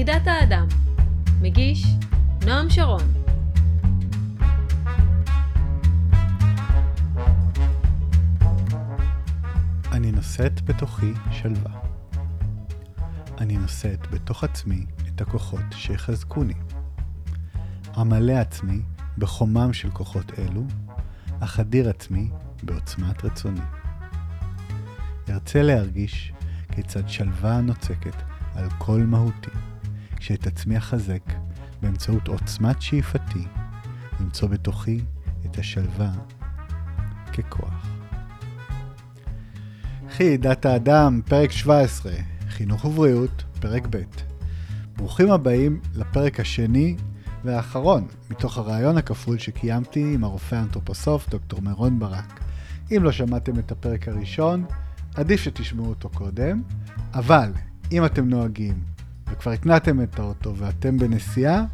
יחידת האדם מגיש נועם שרון אני נושאת בתוכי שלווה. אני נושאת בתוך עצמי את הכוחות שיחזקוני. עמלא עצמי בחומם של כוחות אלו, אך אדיר עצמי בעוצמת רצוני. ארצה להרגיש כיצד שלווה נוצקת על כל מהותי, כשאת עצמי אחזק באמצעות עוצמת שאיפתי, למצוא בתוכי את השלווה ככוח. חידת האדם, פרק 17, חינוך ובריאות, פרק ב'. ברוכים הבאים לפרק השני והאחרון מתוך הרעיון הכפול שקיימתי עם הרופא האנתרופוסוף דוקטור מירון ברק. אם לא שמעתם את הפרק הראשון, עדיף שתשמעו אותו קודם, אבל אם אתם נוהגים וכבר הקנעתם את האוטו ואתם בנסיעה,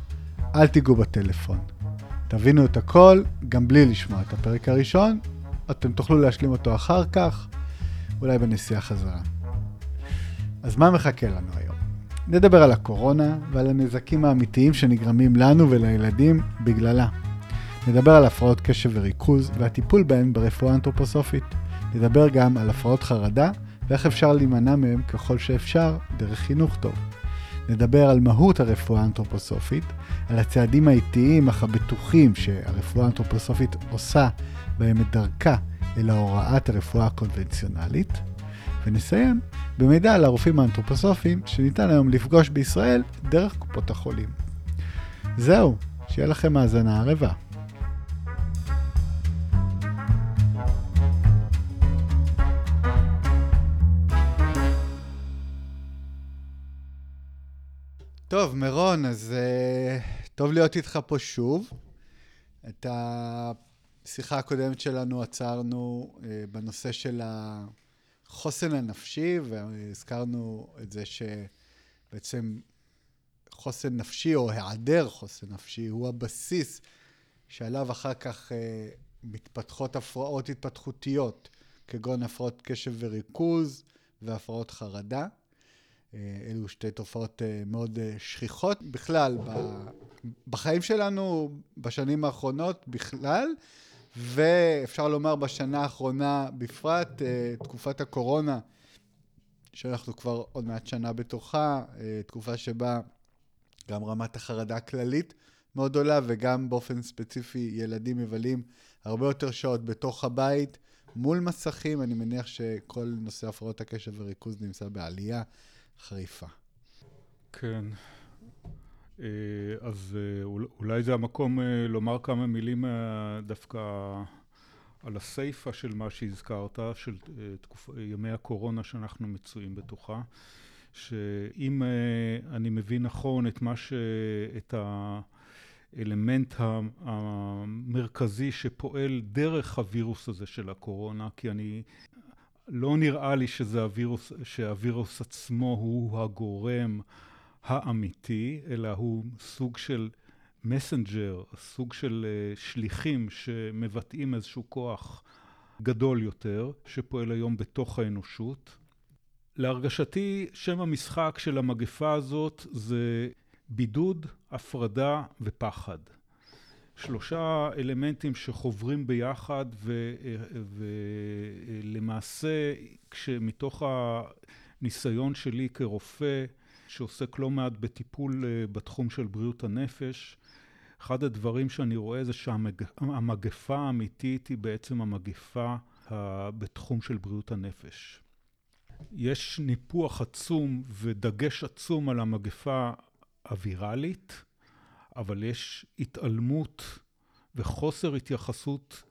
אל תיגעו בטלפון. תבינו את הכל גם בלי לשמוע את הפרק הראשון, אתם תוכלו להשלים אותו אחר כך, אולי בנסיעה חזרה. אז מה מחכה לנו היום? נדבר על הקורונה ועל הנזקים האמיתיים שנגרמים לנו ולילדים בגללה. נדבר על הפרעות קשב וריכוז והטיפול בהן ברפואה אנתרופוסופית. נדבר גם על הפרעות חרדה ואיך אפשר להימנע מהם ככל שאפשר דרך חינוך טוב. נדבר על מהות הרפואה האנתרופוסופית, על הצעדים האיטיים אך הבטוחים שהרפואה האנתרופוסופית עושה בהם את דרכה אל הוראת הרפואה הקונבנציונלית, ונסיים במידע על הרופאים האנתרופוסופיים שניתן היום לפגוש בישראל דרך קופות החולים. זהו, שיהיה לכם האזנה ערבה. מירון, אז uh, טוב להיות איתך פה שוב. את השיחה הקודמת שלנו עצרנו uh, בנושא של החוסן הנפשי, והזכרנו את זה שבעצם חוסן נפשי או היעדר חוסן נפשי הוא הבסיס שעליו אחר כך uh, מתפתחות הפרעות התפתחותיות, כגון הפרעות קשב וריכוז והפרעות חרדה. אלו שתי תופעות מאוד שכיחות בכלל בחיים שלנו בשנים האחרונות בכלל, ואפשר לומר בשנה האחרונה בפרט, תקופת הקורונה, שאנחנו כבר עוד מעט שנה בתוכה, תקופה שבה גם רמת החרדה הכללית מאוד עולה, וגם באופן ספציפי ילדים מבלים הרבה יותר שעות בתוך הבית מול מסכים. אני מניח שכל נושא הפרעות הקשב וריכוז נמצא בעלייה. חריפה. כן. אז אולי זה המקום לומר כמה מילים דווקא על הסיפה של מה שהזכרת, של תקופ... ימי הקורונה שאנחנו מצויים בתוכה, שאם אני מבין נכון את מה ש... את האלמנט המרכזי שפועל דרך הווירוס הזה של הקורונה, כי אני לא נראה לי שזה הווירוס, שהווירוס עצמו הוא הגורם האמיתי, אלא הוא סוג של מסנג'ר, סוג של שליחים שמבטאים איזשהו כוח גדול יותר, שפועל היום בתוך האנושות. להרגשתי, שם המשחק של המגפה הזאת זה בידוד, הפרדה ופחד. שלושה אלמנטים שחוברים ביחד ולמעשה כשמתוך הניסיון שלי כרופא שעוסק לא מעט בטיפול בתחום של בריאות הנפש אחד הדברים שאני רואה זה שהמגפה האמיתית היא בעצם המגפה בתחום של בריאות הנפש. יש ניפוח עצום ודגש עצום על המגפה הוויראלית אבל יש התעלמות וחוסר התייחסות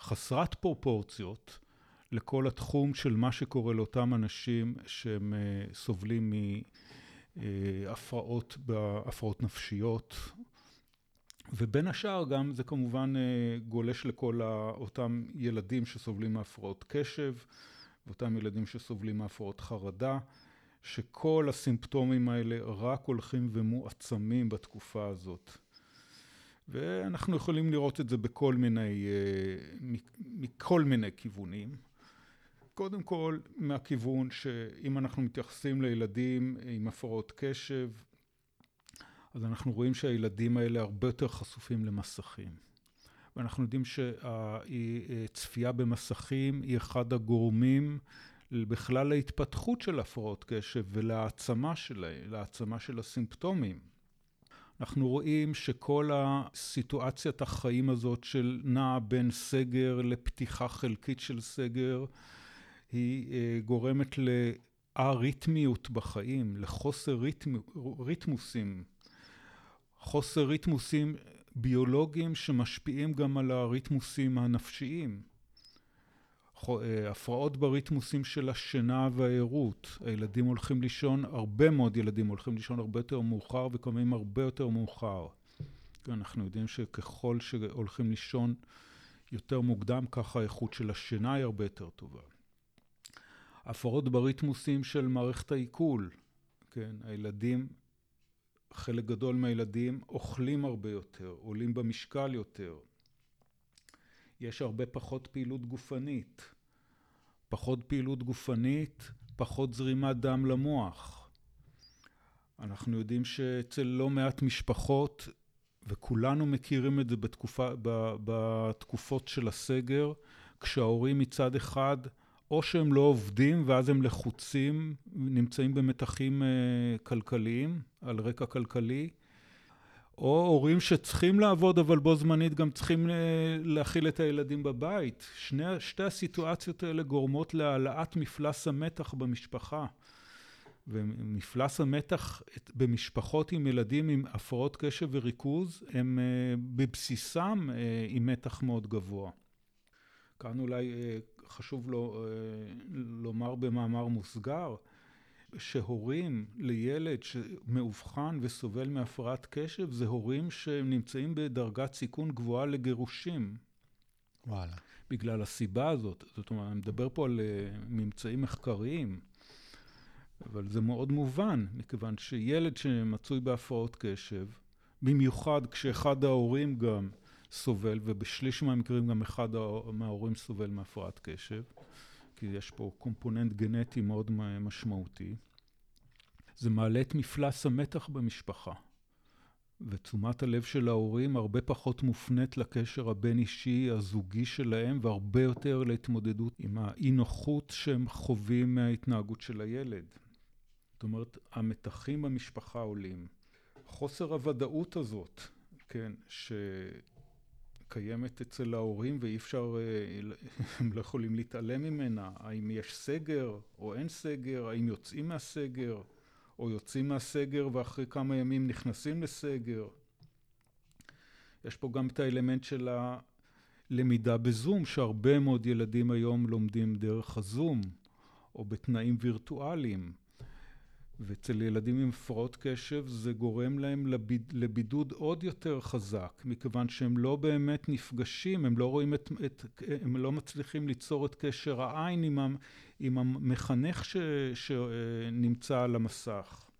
חסרת פרופורציות לכל התחום של מה שקורה לאותם אנשים שהם סובלים מהפרעות, הפרעות נפשיות. ובין השאר גם זה כמובן גולש לכל אותם ילדים שסובלים מהפרעות קשב ואותם ילדים שסובלים מהפרעות חרדה שכל הסימפטומים האלה רק הולכים ומועצמים בתקופה הזאת. ואנחנו יכולים לראות את זה בכל מיני, מכל מיני כיוונים. קודם כל מהכיוון שאם אנחנו מתייחסים לילדים עם הפרעות קשב, אז אנחנו רואים שהילדים האלה הרבה יותר חשופים למסכים. ואנחנו יודעים שהצפייה במסכים היא אחד הגורמים בכלל להתפתחות של הפרעות קשב ולהעצמה שלהם, להעצמה של הסימפטומים. אנחנו רואים שכל הסיטואציית החיים הזאת של נע בין סגר לפתיחה חלקית של סגר, היא אה, גורמת לאריתמיות בחיים, לחוסר ריתמ, ריתמוסים, חוסר ריתמוסים ביולוגיים שמשפיעים גם על הריתמוסים הנפשיים. אה, הפרעות בריתמוסים של השינה והערות. הילדים הולכים לישון, הרבה מאוד ילדים הולכים לישון הרבה יותר מאוחר וקמים הרבה יותר מאוחר. אנחנו יודעים שככל שהולכים לישון יותר מוקדם, ככה האיכות של השינה היא הרבה יותר טובה. הפרעות בריתמוסים של מערכת העיכול, כן, הילדים, חלק גדול מהילדים אוכלים הרבה יותר, עולים במשקל יותר. יש הרבה פחות פעילות גופנית. פחות פעילות גופנית, פחות זרימת דם למוח. אנחנו יודעים שאצל לא מעט משפחות, וכולנו מכירים את זה בתקופה, בתקופות של הסגר, כשההורים מצד אחד, או שהם לא עובדים ואז הם לחוצים, נמצאים במתחים אה, כלכליים, על רקע כלכלי, או הורים שצריכים לעבוד, אבל בו זמנית גם צריכים אה, להכיל את הילדים בבית. שני, שתי הסיטואציות האלה גורמות להעלאת מפלס המתח במשפחה. ומפלס המתח במשפחות עם ילדים עם הפרעות קשב וריכוז, הם אה, בבסיסם אה, עם מתח מאוד גבוה. כאן אולי חשוב לו, לומר במאמר מוסגר, שהורים לילד שמאובחן וסובל מהפרעת קשב זה הורים שנמצאים בדרגת סיכון גבוהה לגירושים. וואלה. בגלל הסיבה הזאת. זאת אומרת, אני מדבר פה על uh, ממצאים מחקריים, אבל זה מאוד מובן, מכיוון שילד שמצוי בהפרעות קשב, במיוחד כשאחד ההורים גם סובל, ובשליש מהמקרים גם אחד מההורים סובל מהפרעת קשב, כי יש פה קומפוננט גנטי מאוד משמעותי. זה מעלה את מפלס המתח במשפחה. ותשומת הלב של ההורים הרבה פחות מופנית לקשר הבין-אישי, הזוגי שלהם, והרבה יותר להתמודדות עם האי-נוחות שהם חווים מההתנהגות של הילד. זאת אומרת, המתחים במשפחה עולים. חוסר הוודאות הזאת, כן, ש... קיימת אצל ההורים ואי אפשר, אה, הם לא יכולים להתעלם ממנה. האם יש סגר או אין סגר, האם יוצאים מהסגר או יוצאים מהסגר ואחרי כמה ימים נכנסים לסגר. יש פה גם את האלמנט של הלמידה בזום, שהרבה מאוד ילדים היום לומדים דרך הזום או בתנאים וירטואליים. ואצל ילדים עם הפרעות קשב זה גורם להם לביד, לבידוד עוד יותר חזק, מכיוון שהם לא באמת נפגשים, הם לא רואים את, את הם לא מצליחים ליצור את קשר העין עם, עם המחנך ש, שנמצא על המסך.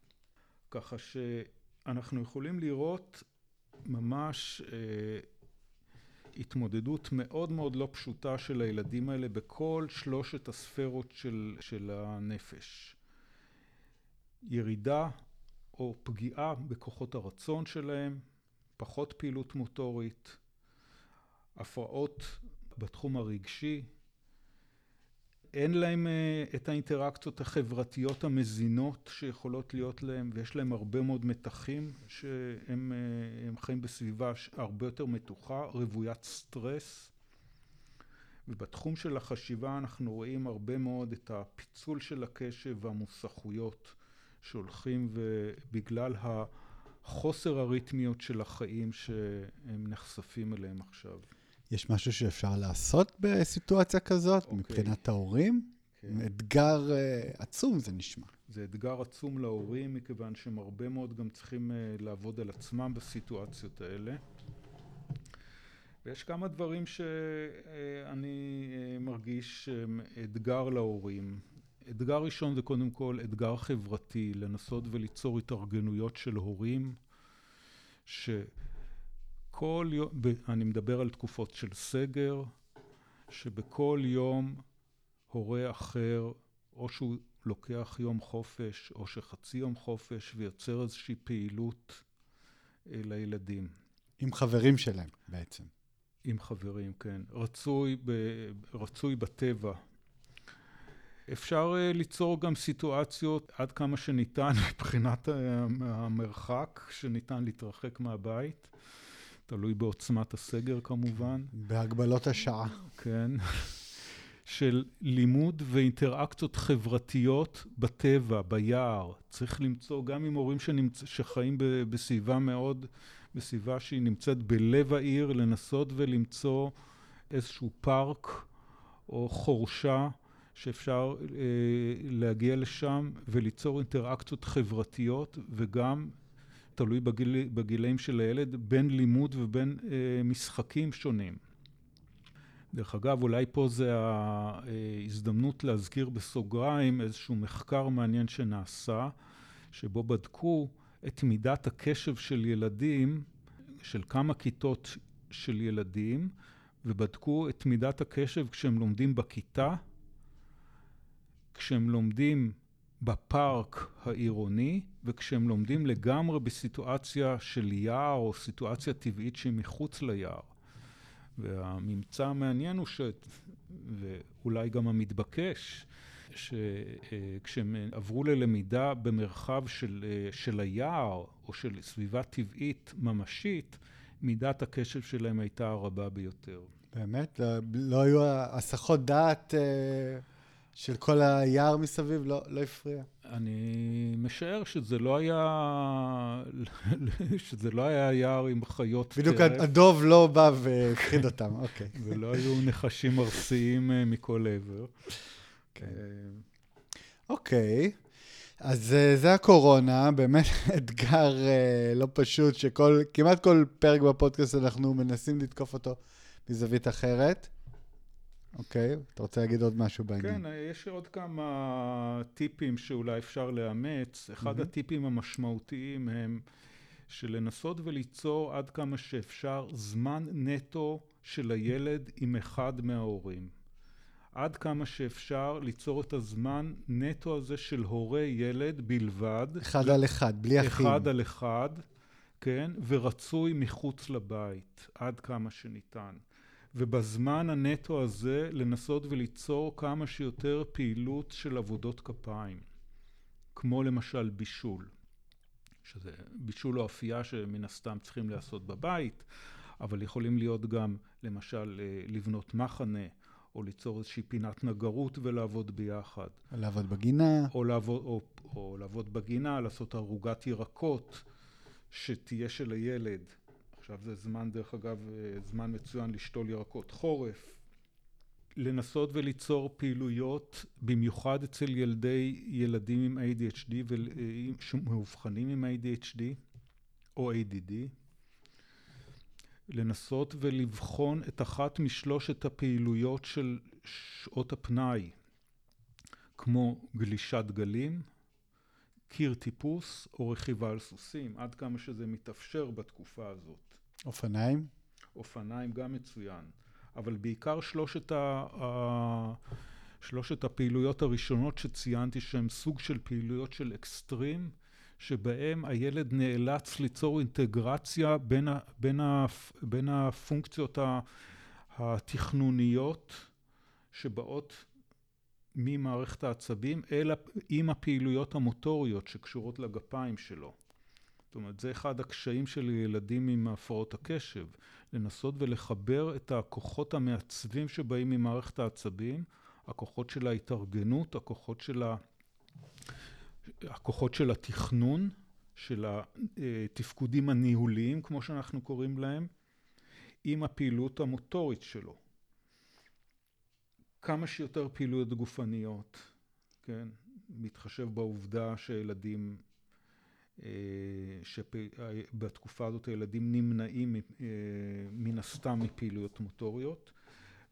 ככה שאנחנו יכולים לראות ממש אה, התמודדות מאוד מאוד לא פשוטה של הילדים האלה בכל שלושת הספרות של, של הנפש. ירידה או פגיעה בכוחות הרצון שלהם, פחות פעילות מוטורית, הפרעות בתחום הרגשי, אין להם אה, את האינטראקציות החברתיות המזינות שיכולות להיות להם, ויש להם הרבה מאוד מתחים שהם אה, חיים בסביבה הרבה יותר מתוחה, רוויית סטרס. ובתחום של החשיבה אנחנו רואים הרבה מאוד את הפיצול של הקשב והמוסכויות שהולכים ובגלל החוסר הריתמיות של החיים שהם נחשפים אליהם עכשיו. יש משהו שאפשר לעשות בסיטואציה כזאת, okay. אוקיי. מבחינת ההורים? Okay. כן. אתגר uh, עצום זה נשמע. זה אתגר עצום להורים, מכיוון שהם הרבה מאוד גם צריכים uh, לעבוד על עצמם בסיטואציות האלה. ויש כמה דברים שאני uh, מרגיש אתגר להורים. אתגר ראשון זה קודם כל אתגר חברתי, לנסות וליצור התארגנויות של הורים, ש... כל יום, אני מדבר על תקופות של סגר, שבכל יום הורה אחר, או שהוא לוקח יום חופש, או שחצי יום חופש, ויוצר איזושהי פעילות לילדים. עם חברים שלהם בעצם. עם חברים, כן. רצוי, ב, רצוי בטבע. אפשר uh, ליצור גם סיטואציות עד כמה שניתן מבחינת המרחק שניתן להתרחק מהבית. תלוי בעוצמת הסגר כמובן. בהגבלות השעה. כן. של לימוד ואינטראקציות חברתיות בטבע, ביער. צריך למצוא, גם עם הורים שנמצ... שחיים בסביבה מאוד, בסביבה שהיא נמצאת בלב העיר, לנסות ולמצוא איזשהו פארק או חורשה שאפשר אה, להגיע לשם וליצור אינטראקציות חברתיות וגם תלוי בגיל, בגילאים של הילד בין לימוד ובין אה, משחקים שונים. דרך אגב, אולי פה זה ההזדמנות להזכיר בסוגריים איזשהו מחקר מעניין שנעשה, שבו בדקו את מידת הקשב של ילדים, של כמה כיתות של ילדים, ובדקו את מידת הקשב כשהם לומדים בכיתה, כשהם לומדים בפארק העירוני, וכשהם לומדים לגמרי בסיטואציה של יער או סיטואציה טבעית שהיא מחוץ ליער. והממצא המעניין הוא ש... ואולי גם המתבקש, שכשהם עברו ללמידה במרחב של, של היער או של סביבה טבעית ממשית, מידת הקשב שלהם הייתה הרבה ביותר. באמת? לא, לא היו הסחות דעת אה, של כל היער מסביב? לא, לא הפריע? אני משער שזה לא היה, שזה לא היה יער עם חיות טרף. בדיוק הדוב לא בא והכחיד אותם, אוקיי. ולא היו נחשים ארסיים אה, מכל עבר. כן. אוקיי, אז אה, זה הקורונה, באמת אתגר אה, לא פשוט, שכמעט כל פרק בפודקאסט אנחנו מנסים לתקוף אותו מזווית אחרת. אוקיי, אתה רוצה להגיד עוד משהו בעניין? כן, יש עוד כמה טיפים שאולי אפשר לאמץ. אחד mm-hmm. הטיפים המשמעותיים הם שלנסות וליצור עד כמה שאפשר זמן נטו של הילד עם אחד מההורים. עד כמה שאפשר ליצור את הזמן נטו הזה של הורה ילד בלבד. אחד על אחד, בלי אחים. אחד על אחד, כן, ורצוי מחוץ לבית, עד כמה שניתן. ובזמן הנטו הזה לנסות וליצור כמה שיותר פעילות של עבודות כפיים, כמו למשל בישול, שזה בישול או אפייה שמן הסתם צריכים לעשות בבית, אבל יכולים להיות גם למשל אה, לבנות מחנה, או ליצור איזושהי פינת נגרות ולעבוד ביחד. לעבוד בגינה. או לעבוד, או, או לעבוד בגינה, לעשות ערוגת ירקות שתהיה של הילד. עכשיו זה זמן, דרך אגב, אה, זמן מצוין לשתול ירקות חורף. לנסות וליצור פעילויות, במיוחד אצל ילדי ילדים עם ADHD ומאובחנים עם ADHD או ADD, לנסות ולבחון את אחת משלושת הפעילויות של שעות הפנאי, כמו גלישת גלים, קיר טיפוס או רכיבה על סוסים, עד כמה שזה מתאפשר בתקופה הזאת. אופניים? אופניים גם מצוין, אבל בעיקר שלושת, ה... שלושת הפעילויות הראשונות שציינתי שהן סוג של פעילויות של אקסטרים, שבהם הילד נאלץ ליצור אינטגרציה בין, ה... בין, ה... בין הפונקציות התכנוניות שבאות ממערכת העצבים, אלא עם הפעילויות המוטוריות שקשורות לגפיים שלו. זאת אומרת, זה אחד הקשיים של ילדים עם הפרעות הקשב, לנסות ולחבר את הכוחות המעצבים שבאים ממערכת העצבים, הכוחות של ההתארגנות, הכוחות של, ה... הכוחות של התכנון, של התפקודים הניהוליים, כמו שאנחנו קוראים להם, עם הפעילות המוטורית שלו. כמה שיותר פעילויות גופניות, כן? מתחשב בעובדה שילדים שבתקופה הזאת הילדים נמנעים אה, מן הסתם מפעילויות מוטוריות.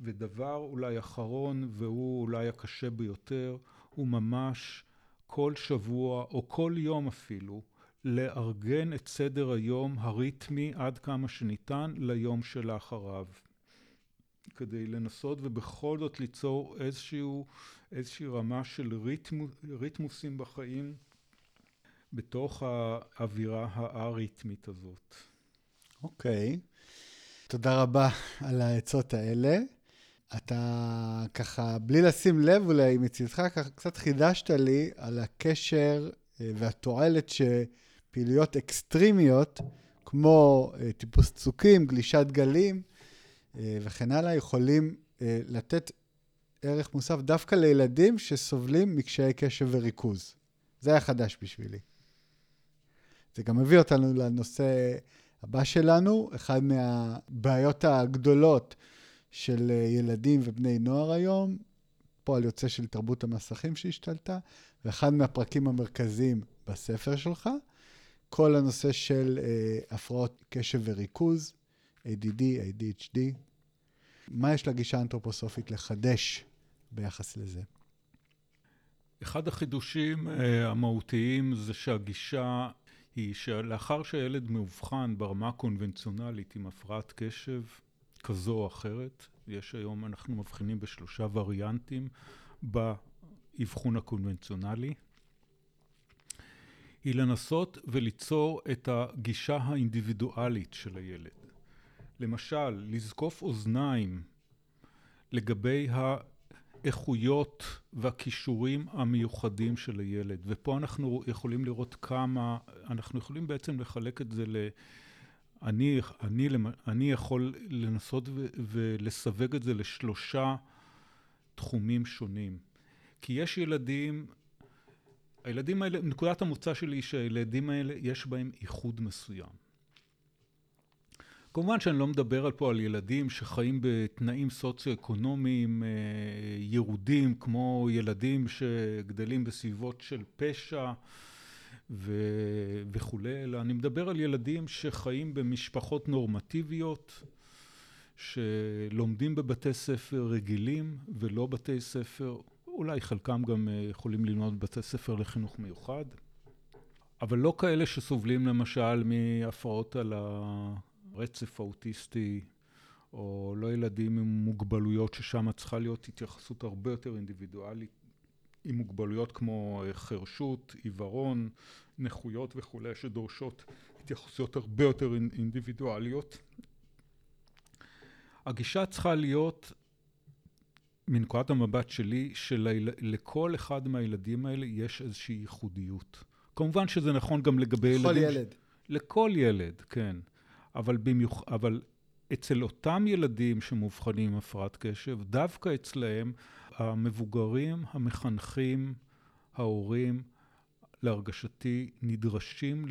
ודבר אולי אחרון, והוא אולי הקשה ביותר, הוא ממש כל שבוע או כל יום אפילו, לארגן את סדר היום הריתמי עד כמה שניתן ליום שלאחריו. כדי לנסות ובכל זאת ליצור איזשהו, איזושהי רמה של ריתמוס, ריתמוסים בחיים בתוך האווירה האריתמית הזאת. אוקיי. Okay. תודה רבה על העצות האלה. אתה ככה, בלי לשים לב אולי מצידך, ככה קצת חידשת לי על הקשר אה, והתועלת שפעילויות אקסטרימיות, כמו אה, טיפוס צוקים, גלישת גלים אה, וכן הלאה, יכולים לתת ערך מוסף דווקא לילדים שסובלים מקשיי קשב וריכוז. זה היה חדש בשבילי. זה גם מביא אותנו לנושא הבא שלנו, אחד מהבעיות הגדולות של ילדים ובני נוער היום, פועל יוצא של תרבות המסכים שהשתלטה, ואחד מהפרקים המרכזיים בספר שלך, כל הנושא של אה, הפרעות קשב וריכוז, ADD, ADHD. מה יש לגישה האנתרופוסופית לחדש ביחס לזה? אחד החידושים אה, המהותיים זה שהגישה היא שלאחר שהילד מאובחן ברמה הקונבנציונלית עם הפרעת קשב כזו או אחרת, יש היום, אנחנו מבחינים בשלושה וריאנטים באבחון הקונבנציונלי, היא לנסות וליצור את הגישה האינדיבידואלית של הילד. למשל, לזקוף אוזניים לגבי האיכויות והכישורים המיוחדים של הילד. ופה אנחנו יכולים לראות כמה, אנחנו יכולים בעצם לחלק את זה ל... אני, אני, אני יכול לנסות ו, ולסווג את זה לשלושה תחומים שונים. כי יש ילדים, הילדים האלה, נקודת המוצא שלי היא שהילדים האלה יש בהם ייחוד מסוים. כמובן שאני לא מדבר פה על ילדים שחיים בתנאים סוציו-אקונומיים אה, ירודים, כמו ילדים שגדלים בסביבות של פשע ו- וכולי, אלא אני מדבר על ילדים שחיים במשפחות נורמטיביות, שלומדים בבתי ספר רגילים ולא בתי ספר, אולי חלקם גם אה, יכולים ללמוד בבתי ספר לחינוך מיוחד, אבל לא כאלה שסובלים למשל מהפרעות על הרצף האוטיסטי, או לא ילדים עם מוגבלויות ששם צריכה להיות התייחסות הרבה יותר אינדיבידואלית עם מוגבלויות כמו אה, חירשות, עיוורון, נכויות וכולי, שדורשות התייחסויות הרבה יותר אינדיבידואליות. הגישה צריכה להיות, מנקודת המבט שלי, שלכל אחד מהילדים האלה יש איזושהי ייחודיות. כמובן שזה נכון גם לגבי ילדים... לכל ילד. לכל ילד, כן. אבל, במיוח... אבל אצל אותם ילדים שמאובחנים עם הפרעת קשב, דווקא אצלהם המבוגרים, המחנכים, ההורים, להרגשתי, נדרשים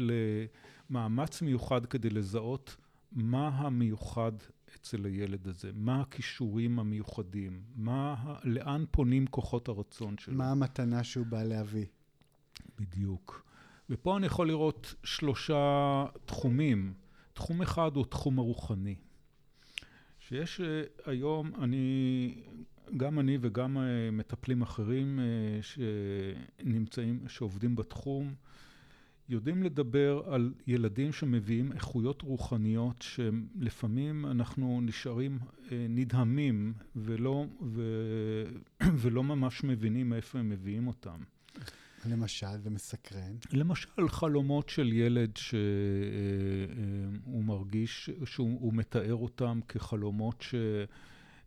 למאמץ מיוחד כדי לזהות מה המיוחד אצל הילד הזה, מה הכישורים המיוחדים, מה, לאן פונים כוחות הרצון שלו. מה המתנה שהוא בא להביא. בדיוק. ופה אני יכול לראות שלושה תחומים. תחום אחד הוא תחום הרוחני. שיש אה, היום, אני גם אני וגם אה, מטפלים אחרים אה, שנמצאים, שעובדים בתחום, יודעים לדבר על ילדים שמביאים איכויות רוחניות שלפעמים אנחנו נשארים נדהמים ולא, ו, ולא ממש מבינים מאיפה הם מביאים אותם. למשל, ומסקרן. למשל, חלומות של ילד שהוא מרגיש, שהוא מתאר אותם כחלומות ש...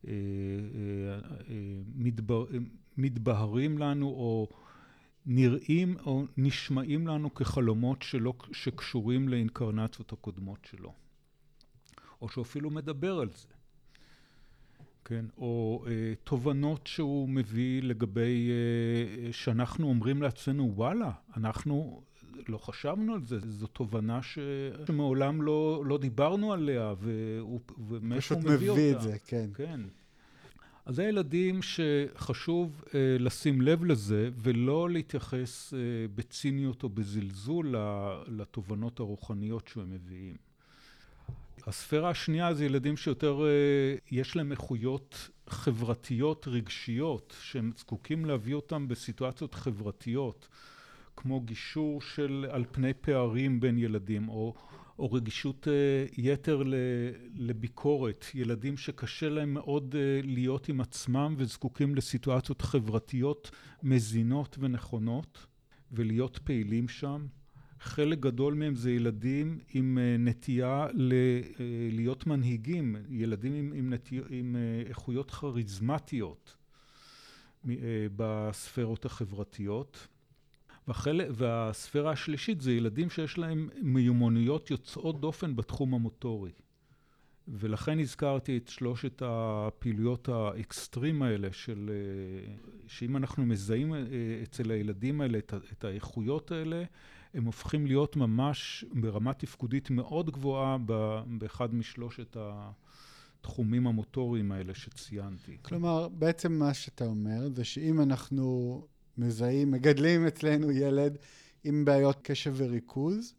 אה, אה, אה, מתבהרים לנו או נראים או נשמעים לנו כחלומות שלא, שקשורים לאינקרנציות הקודמות שלו. או שאפילו מדבר על זה. כן, או אה, תובנות שהוא מביא לגבי, אה, שאנחנו אומרים לעצמנו, וואלה, אנחנו לא חשבנו על זה, זו תובנה ש... שמעולם לא, לא דיברנו עליה, ומאיפה הוא מביא אותה. פשוט מביא את זה, כן. כן. אז זה ילדים שחשוב אה, לשים לב לזה, ולא להתייחס אה, בציניות או בזלזול לתובנות הרוחניות שהם מביאים. הספירה השנייה זה ילדים שיותר אה, יש להם איכויות חברתיות רגשיות, שהם זקוקים להביא אותם בסיטואציות חברתיות. כמו גישור של על פני פערים בין ילדים, או, או רגישות אה, יתר לביקורת, ילדים שקשה להם מאוד אה, להיות עם עצמם וזקוקים לסיטואציות חברתיות מזינות ונכונות, ולהיות פעילים שם. חלק גדול מהם זה ילדים עם אה, נטייה אה, להיות מנהיגים, ילדים עם, עם, נטי, עם אה, איכויות כריזמטיות בספרות החברתיות. והחלק, והספירה השלישית זה ילדים שיש להם מיומנויות יוצאות דופן בתחום המוטורי. ולכן הזכרתי את שלושת הפעילויות האקסטרים האלה של שאם אנחנו מזהים אצל הילדים האלה את האיכויות האלה הם הופכים להיות ממש ברמה תפקודית מאוד גבוהה באחד משלושת התחומים המוטוריים האלה שציינתי. כלומר, בעצם מה שאתה אומר זה שאם אנחנו מזהים, מגדלים אצלנו ילד עם בעיות קשב וריכוז,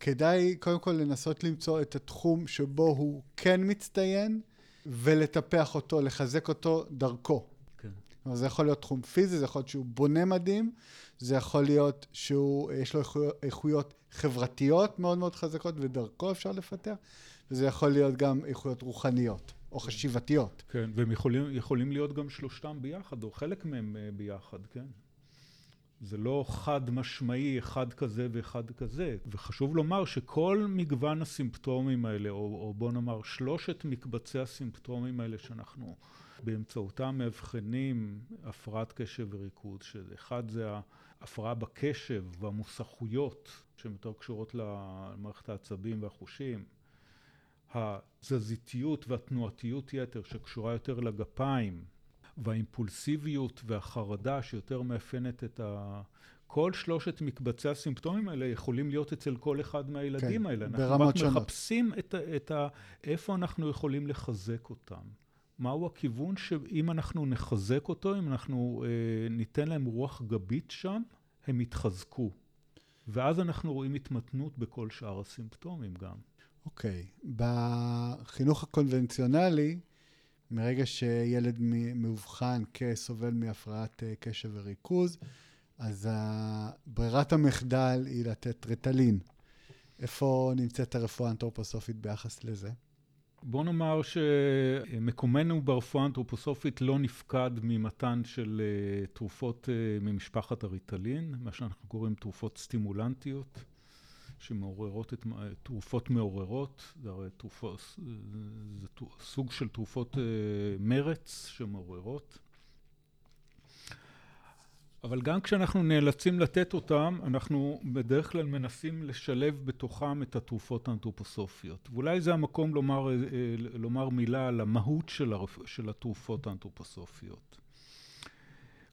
כדאי קודם כל לנסות למצוא את התחום שבו הוא כן מצטיין ולטפח אותו, לחזק אותו דרכו. כן. זה יכול להיות תחום פיזי, זה יכול להיות שהוא בונה מדהים, זה יכול להיות שיש לו איכויות חברתיות מאוד מאוד חזקות ודרכו אפשר לפתח, וזה יכול להיות גם איכויות רוחניות או חשיבתיות. כן, והם יכולים, יכולים להיות גם שלושתם ביחד, או חלק מהם אה, ביחד, כן. זה לא חד משמעי, אחד כזה ואחד כזה. וחשוב לומר שכל מגוון הסימפטומים האלה, או, או בוא נאמר שלושת מקבצי הסימפטומים האלה שאנחנו באמצעותם מאבחנים הפרעת קשב וריכוז, שאחד זה ההפרעה בקשב והמוסכויות שהן יותר קשורות למערכת העצבים והחושים, התזזיתיות והתנועתיות יתר שקשורה יותר לגפיים, והאימפולסיביות והחרדה שיותר מאפיינת את ה... כל שלושת מקבצי הסימפטומים האלה יכולים להיות אצל כל אחד מהילדים כן, האלה. אנחנו רק שונות. מחפשים את ה, את ה... איפה אנחנו יכולים לחזק אותם. מהו הכיוון שאם אנחנו נחזק אותו, אם אנחנו אה, ניתן להם רוח גבית שם, הם יתחזקו. ואז אנחנו רואים התמתנות בכל שאר הסימפטומים גם. אוקיי. Okay. בחינוך הקונבנציונלי, מרגע שילד מאובחן כסובל מהפרעת אה, קשב וריכוז, אז ברירת המחדל היא לתת רטלין. איפה נמצאת הרפואה האנתרופוסופית ביחס לזה? בוא נאמר שמקומנו ברפואה האנתרופוסופית לא נפקד ממתן של אה, תרופות אה, ממשפחת הריטלין, מה שאנחנו קוראים תרופות סטימולנטיות. שמעוררות את, תרופות מעוררות, זה הרי תרופות, זה סוג של תרופות אה, מרץ שמעוררות. אבל גם כשאנחנו נאלצים לתת אותם, אנחנו בדרך כלל מנסים לשלב בתוכם את התרופות האנתרופוסופיות. ואולי זה המקום לומר, אה, לומר מילה על המהות של, הרפ... של התרופות האנתרופוסופיות.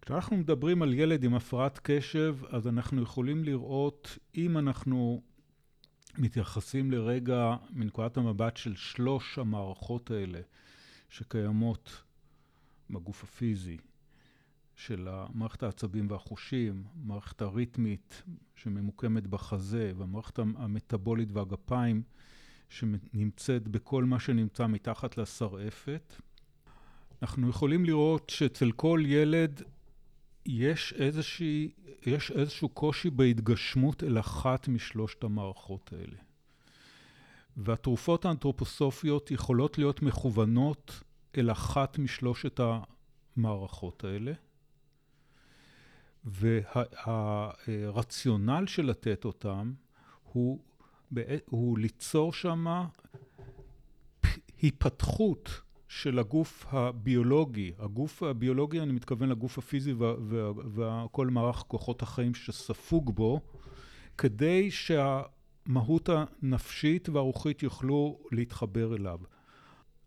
כשאנחנו מדברים על ילד עם הפרעת קשב, אז אנחנו יכולים לראות, אם אנחנו מתייחסים לרגע מנקודת המבט של שלוש המערכות האלה שקיימות בגוף הפיזי, של מערכת העצבים והחושים, מערכת הריתמית שממוקמת בחזה והמערכת המטבולית והגפיים שנמצאת בכל מה שנמצא מתחת לשרעפת. אנחנו יכולים לראות שאצל כל ילד יש, איזושהי, יש איזשהו קושי בהתגשמות אל אחת משלושת המערכות האלה. והתרופות האנתרופוסופיות יכולות להיות מכוונות אל אחת משלושת המערכות האלה. והרציונל של לתת אותם הוא, הוא ליצור שמה היפתחות של הגוף הביולוגי. הגוף הביולוגי, אני מתכוון לגוף הפיזי וכל מערך כוחות החיים שספוג בו, כדי שהמהות הנפשית והרוחית יוכלו להתחבר אליו.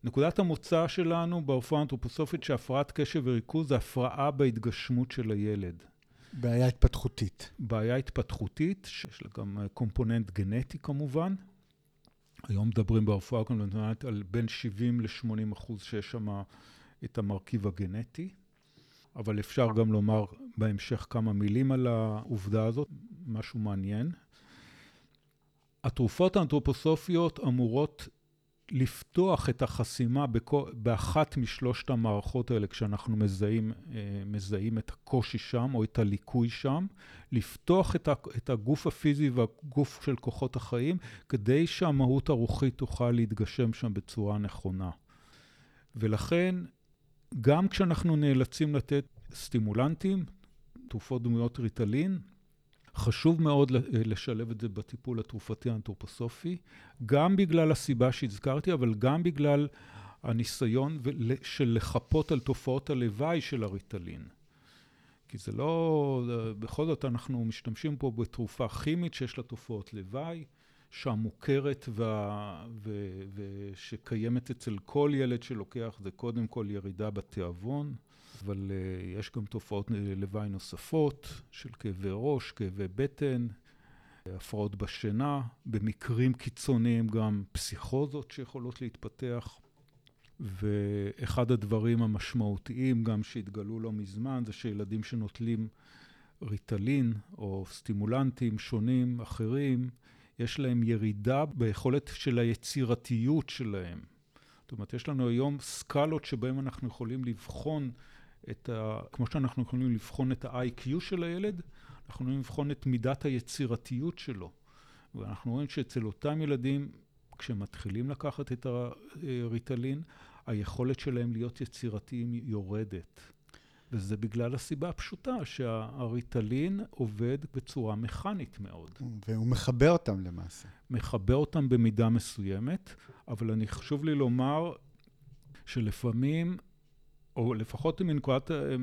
נקודת המוצא שלנו ברפואה האנתרופוסופית שהפרעת קשב וריכוז זה הפרעה בהתגשמות של הילד. בעיה התפתחותית. בעיה התפתחותית, שיש לה גם קומפוננט גנטי כמובן. היום מדברים ברפואה הקונבנציונלית על בין 70 ל-80 אחוז שיש שם את המרכיב הגנטי, אבל אפשר גם לומר בהמשך כמה מילים על העובדה הזאת, משהו מעניין. התרופות האנתרופוסופיות אמורות לפתוח את החסימה באחת משלושת המערכות האלה כשאנחנו מזהים, אה, מזהים את הקושי שם או את הליקוי שם, לפתוח את הגוף הפיזי והגוף של כוחות החיים כדי שהמהות הרוחית תוכל להתגשם שם בצורה נכונה. ולכן, גם כשאנחנו נאלצים לתת סטימולנטים, תרופות דמויות ריטלין, חשוב מאוד לשלב את זה בטיפול התרופתי האנתרופוסופי, גם בגלל הסיבה שהזכרתי, אבל גם בגלל הניסיון של לחפות על תופעות הלוואי של הריטלין. כי זה לא, בכל זאת אנחנו משתמשים פה בתרופה כימית שיש לה תופעות לוואי, שהמוכרת וה, ו, ושקיימת אצל כל ילד שלוקח זה קודם כל ירידה בתיאבון, אבל uh, יש גם תופעות לוואי נוספות של כאבי ראש, כאבי בטן, הפרעות בשינה, במקרים קיצוניים גם פסיכוזות שיכולות להתפתח. ואחד הדברים המשמעותיים גם שהתגלו לא מזמן זה שילדים שנוטלים ריטלין או סטימולנטים שונים אחרים, יש להם ירידה ביכולת של היצירתיות שלהם. זאת אומרת, יש לנו היום סקלות שבהן אנחנו יכולים לבחון את ה... כמו שאנחנו יכולים לבחון את ה-IQ של הילד, אנחנו יכולים לבחון את מידת היצירתיות שלו. ואנחנו רואים שאצל אותם ילדים כשמתחילים לקחת את הריטלין, היכולת שלהם להיות יצירתיים יורדת. וזה בגלל הסיבה הפשוטה שהריטלין עובד בצורה מכנית מאוד. והוא מחבר אותם למעשה. מחבר אותם במידה מסוימת, אבל אני חשוב לי לומר שלפעמים, או לפחות מנקודת, אה, אה,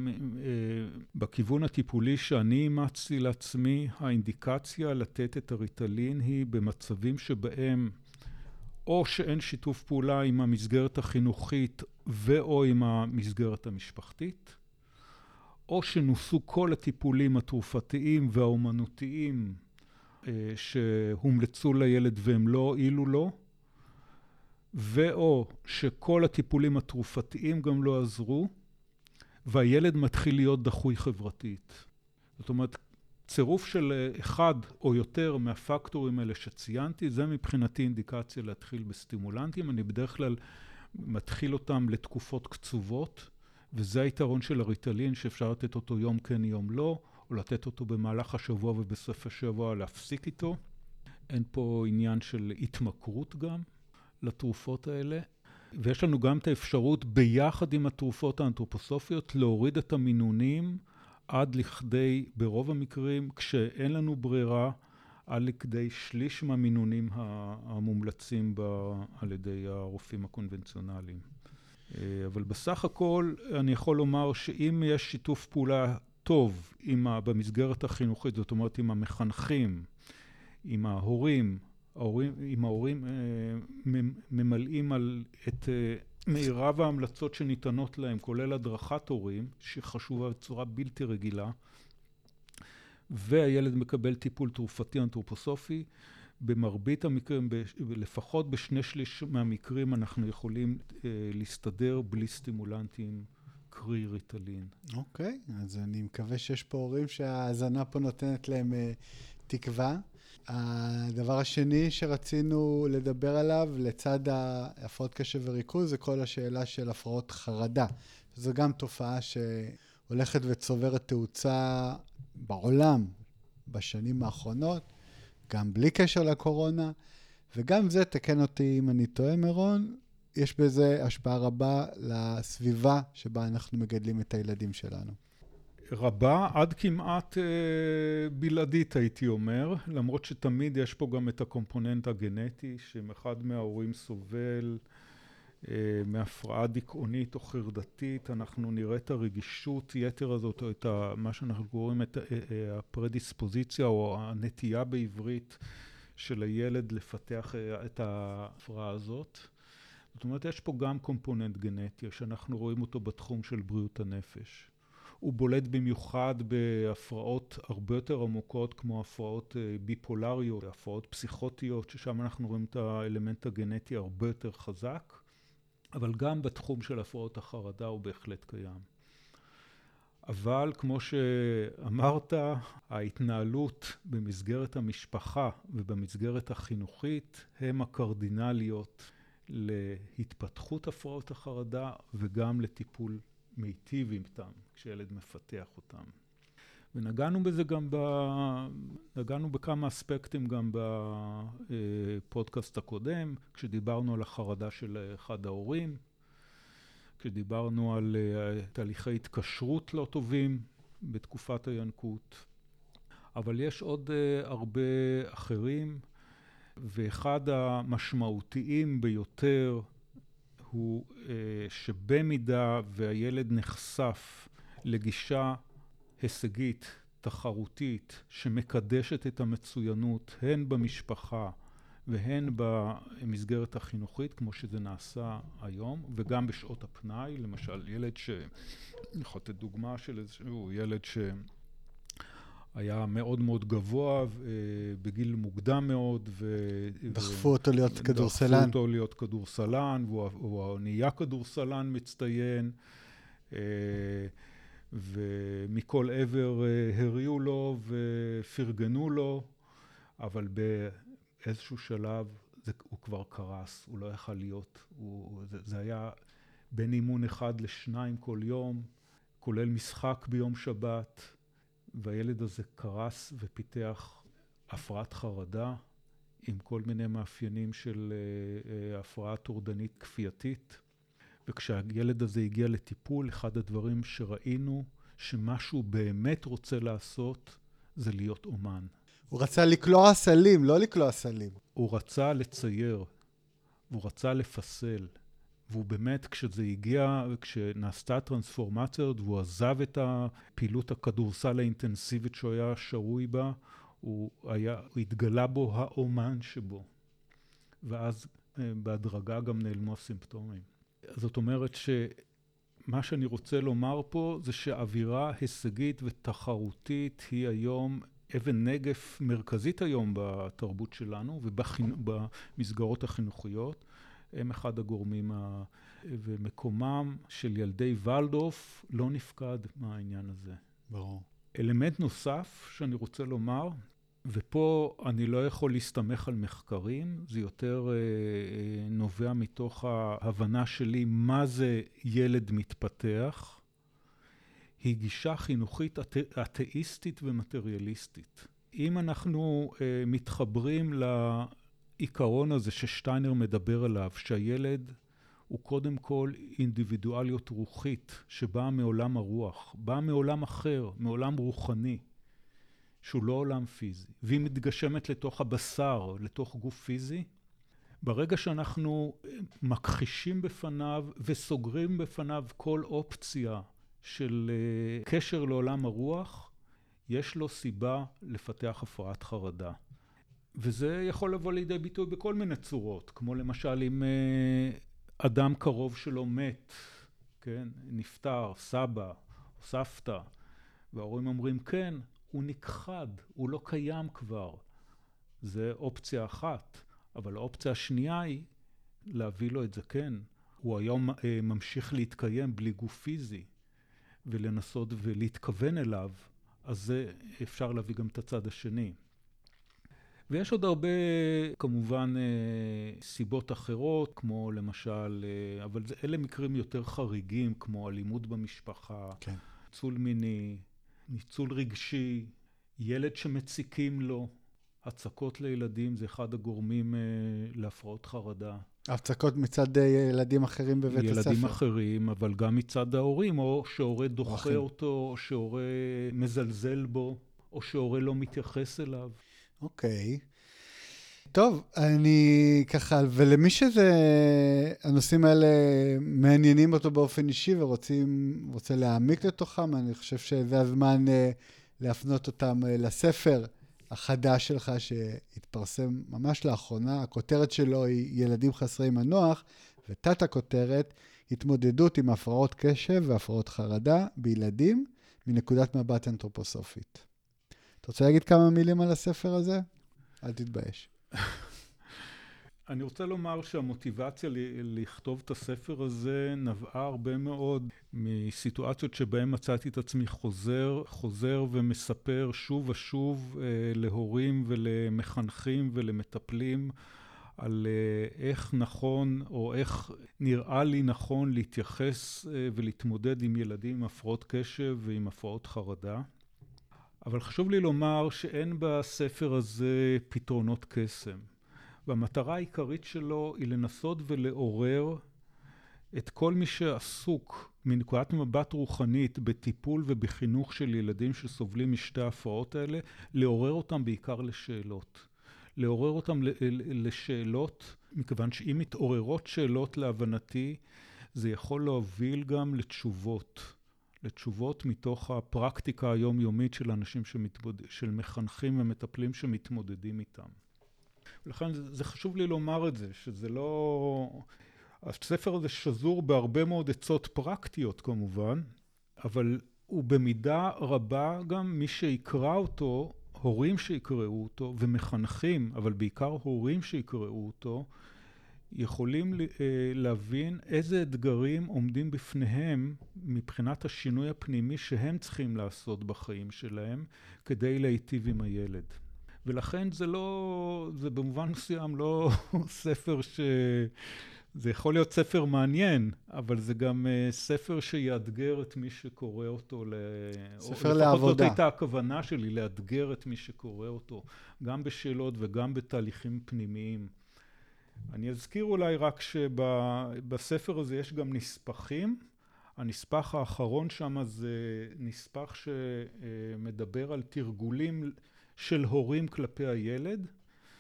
בכיוון הטיפולי שאני אימצתי לעצמי, האינדיקציה לתת את הריטלין היא במצבים שבהם או שאין שיתוף פעולה עם המסגרת החינוכית ואו עם המסגרת המשפחתית, או שנוסו כל הטיפולים התרופתיים והאומנותיים אה, שהומלצו לילד והם לא הועילו לו, ואו שכל הטיפולים התרופתיים גם לא עזרו, והילד מתחיל להיות דחוי חברתית. זאת אומרת, צירוף של אה, אחד או יותר מהפקטורים האלה שציינתי, זה מבחינתי אינדיקציה להתחיל בסטימולנטים. אני בדרך כלל מתחיל אותם לתקופות קצובות, וזה היתרון של הריטלין, שאפשר לתת אותו יום כן, יום לא, או לתת אותו במהלך השבוע ובסוף השבוע להפסיק איתו. אין פה עניין של התמכרות גם לתרופות האלה. ויש לנו גם את האפשרות ביחד עם התרופות האנתרופוסופיות להוריד את המינונים עד לכדי, ברוב המקרים, כשאין לנו ברירה, עד לכדי שליש מהמינונים המומלצים בה על ידי הרופאים הקונבנציונליים. אה, אבל בסך הכל אני יכול לומר שאם יש שיתוף פעולה טוב ה, במסגרת החינוכית, זאת אומרת עם המחנכים, עם ההורים, ההורים, עם ההורים אה, ממלאים על את אה, מירב ההמלצות שניתנות להם, כולל הדרכת הורים, שחשובה בצורה בלתי רגילה, והילד מקבל טיפול תרופתי אנתרופוסופי. במרבית המקרים, לפחות בשני שליש מהמקרים, אנחנו יכולים אה, להסתדר בלי סטימולנטים, קרי ריטלין. אוקיי, okay, אז אני מקווה שיש פה הורים שההאזנה פה נותנת להם אה, תקווה. הדבר השני שרצינו לדבר עליו, לצד הפרעות קשב וריכוז, זה כל השאלה של הפרעות חרדה. זו גם תופעה שהולכת וצוברת תאוצה בעולם בשנים האחרונות, גם בלי קשר לקורונה, וגם זה, תקן אותי אם אני טועה, מירון, יש בזה השפעה רבה לסביבה שבה אנחנו מגדלים את הילדים שלנו. רבה, עד כמעט אה, בלעדית הייתי אומר, למרות שתמיד יש פה גם את הקומפוננט הגנטי, שאם אחד מההורים סובל אה, מהפרעה דיכאונית או חרדתית, אנחנו נראה את הרגישות יתר הזאת, או את ה, מה שאנחנו קוראים את אה, הפרדיספוזיציה, או הנטייה בעברית של הילד לפתח את ההפרעה הזאת. זאת אומרת, יש פה גם קומפוננט גנטי, שאנחנו רואים אותו בתחום של בריאות הנפש. הוא בולט במיוחד בהפרעות הרבה יותר עמוקות, כמו הפרעות אה, ביפולריות, הפרעות פסיכוטיות, ששם אנחנו רואים את האלמנט הגנטי הרבה יותר חזק, אבל גם בתחום של הפרעות החרדה הוא בהחלט קיים. אבל כמו שאמרת, ההתנהלות במסגרת המשפחה ובמסגרת החינוכית הם הקרדינליות להתפתחות הפרעות החרדה וגם לטיפול מיטיב איתם כשילד מפתח אותם. ונגענו בזה גם ב... נגענו בכמה אספקטים גם בפודקאסט הקודם, כשדיברנו על החרדה של אחד ההורים, כשדיברנו על אה, תהליכי התקשרות לא טובים בתקופת הינקות. אבל יש עוד uh, הרבה אחרים, ואחד המשמעותיים ביותר הוא uh, שבמידה והילד נחשף לגישה הישגית, תחרותית, שמקדשת את המצוינות, הן במשפחה והן במסגרת החינוכית, כמו שזה נעשה היום, וגם בשעות הפנאי, למשל ילד ש... אני יכול לתת דוגמה של איזשהו ילד שהיה מאוד מאוד גבוה אה, בגיל מוקדם מאוד, ו... דחפו אותו להיות כדורסלן. דחפו אותו להיות כדורסלן, והוא נהיה כדורסלן מצטיין. אה, ומכל עבר אה, הריעו לו ופרגנו לו, אבל באיזשהו שלב זה, הוא כבר קרס, הוא לא יכל להיות. הוא, זה, זה היה בין אימון אחד לשניים כל יום, כולל משחק ביום שבת, והילד הזה קרס ופיתח הפרעת חרדה עם כל מיני מאפיינים של uh, uh, הפרעה טורדנית כפייתית. וכשהילד הזה הגיע לטיפול, אחד הדברים שראינו, שמה שהוא באמת רוצה לעשות, זה להיות אומן. הוא רצה לקלוע סלים, לא לקלוע סלים. הוא רצה לצייר, והוא רצה לפסל. והוא באמת, כשזה הגיע, כשנעשתה הטרנספורמציה הזאת, והוא עזב את הפעילות הכדורסל האינטנסיבית שהוא היה שרוי בה, הוא, היה, התגלה בו האומן שבו. ואז אה, בהדרגה גם נעלמו הסימפטומים. זאת אומרת שמה שאני רוצה לומר פה זה שאווירה הישגית ותחרותית היא היום אבן נגף מרכזית היום בתרבות שלנו ובמסגרות החינוכיות. הם אחד הגורמים, ה... ומקומם של ילדי ולדורף לא נפקד מהעניין הזה. ברור. אלמנט נוסף שאני רוצה לומר, ופה אני לא יכול להסתמך על מחקרים, זה יותר אה, אה, נובע מתוך ההבנה שלי מה זה ילד מתפתח. היא גישה חינוכית אתא, אתאיסטית ומטריאליסטית. אם אנחנו אה, מתחברים לעיקרון הזה ששטיינר מדבר עליו, שהילד הוא קודם כל אינדיבידואליות רוחית שבאה מעולם הרוח, באה מעולם אחר, מעולם רוחני. שהוא לא עולם פיזי, והיא מתגשמת לתוך הבשר, לתוך גוף פיזי, ברגע שאנחנו מכחישים בפניו וסוגרים בפניו כל אופציה של אה, קשר לעולם הרוח, יש לו סיבה לפתח הפרעת חרדה. וזה יכול לבוא לידי ביטוי בכל מיני צורות, כמו למשל אם אה, אדם קרוב שלו מת, כן, נפטר, סבא או סבתא, וההורים אומרים כן, הוא נכחד, הוא לא קיים כבר. זה אופציה אחת, אבל האופציה השנייה היא להביא לו את זה כן. הוא היום אה, ממשיך להתקיים בלי גוף פיזי, ולנסות ולהתכוון אליו, אז זה אפשר להביא גם את הצד השני. ויש עוד הרבה, כמובן, אה, סיבות אחרות, כמו למשל, אה, אבל אלה מקרים יותר חריגים, כמו אלימות במשפחה, כן. צול מיני, ניצול רגשי, ילד שמציקים לו, הצקות לילדים זה אחד הגורמים אה, להפרעות חרדה. הצקות מצד ילדים אחרים בבית ילדים הספר. ילדים אחרים, אבל גם מצד ההורים, או שהורה דוחה אחים. אותו, או שהורה מזלזל בו, או שהורה לא מתייחס אליו. אוקיי. טוב, אני ככה, ולמי שזה, הנושאים האלה מעניינים אותו באופן אישי ורוצים, רוצה להעמיק לתוכם, אני חושב שזה הזמן אה, להפנות אותם אה, לספר החדש שלך שהתפרסם ממש לאחרונה. הכותרת שלו היא ילדים חסרי מנוח, ותת הכותרת, התמודדות עם הפרעות קשב והפרעות חרדה בילדים מנקודת מבט אנתרופוסופית. אתה רוצה להגיד כמה מילים על הספר הזה? אל תתבייש. אני רוצה לומר שהמוטיבציה לכתוב את הספר הזה נבעה הרבה מאוד מסיטואציות שבהן מצאתי את עצמי חוזר, חוזר ומספר שוב ושוב אה, להורים ולמחנכים ולמטפלים על אה, איך נכון או איך נראה לי נכון להתייחס אה, ולהתמודד עם ילדים עם הפרעות קשב ועם הפרעות חרדה. אבל חשוב לי לומר שאין בספר הזה פתרונות קסם. והמטרה העיקרית שלו היא לנסות ולעורר את כל מי שעסוק מנקודת מבט רוחנית בטיפול ובחינוך של ילדים שסובלים משתי ההפרעות האלה, לעורר אותם בעיקר לשאלות. לעורר אותם לשאלות, מכיוון שאם מתעוררות שאלות להבנתי, זה יכול להוביל גם לתשובות. לתשובות מתוך הפרקטיקה היומיומית של אנשים שמתמוד... של מחנכים ומטפלים שמתמודדים איתם. ולכן זה, זה חשוב לי לומר את זה, שזה לא... הספר הזה שזור בהרבה מאוד עצות פרקטיות כמובן, אבל הוא במידה רבה גם מי שיקרא אותו, הורים שיקראו אותו ומחנכים, אבל בעיקר הורים שיקראו אותו, יכולים אה, להבין איזה אתגרים עומדים בפניהם מבחינת השינוי הפנימי שהם צריכים לעשות בחיים שלהם כדי להיטיב עם הילד. ולכן זה לא, זה במובן מסוים לא ספר ש... זה יכול להיות ספר מעניין, אבל זה גם uh, ספר שיאתגר את מי שקורא אותו. ל... ספר או לעבודה. לפחות זאת הייתה הכוונה שלי, לאתגר את מי שקורא אותו, גם בשאלות וגם בתהליכים פנימיים. אני אזכיר אולי רק שבספר הזה יש גם נספחים. הנספח האחרון שם זה נספח שמדבר על תרגולים של הורים כלפי הילד,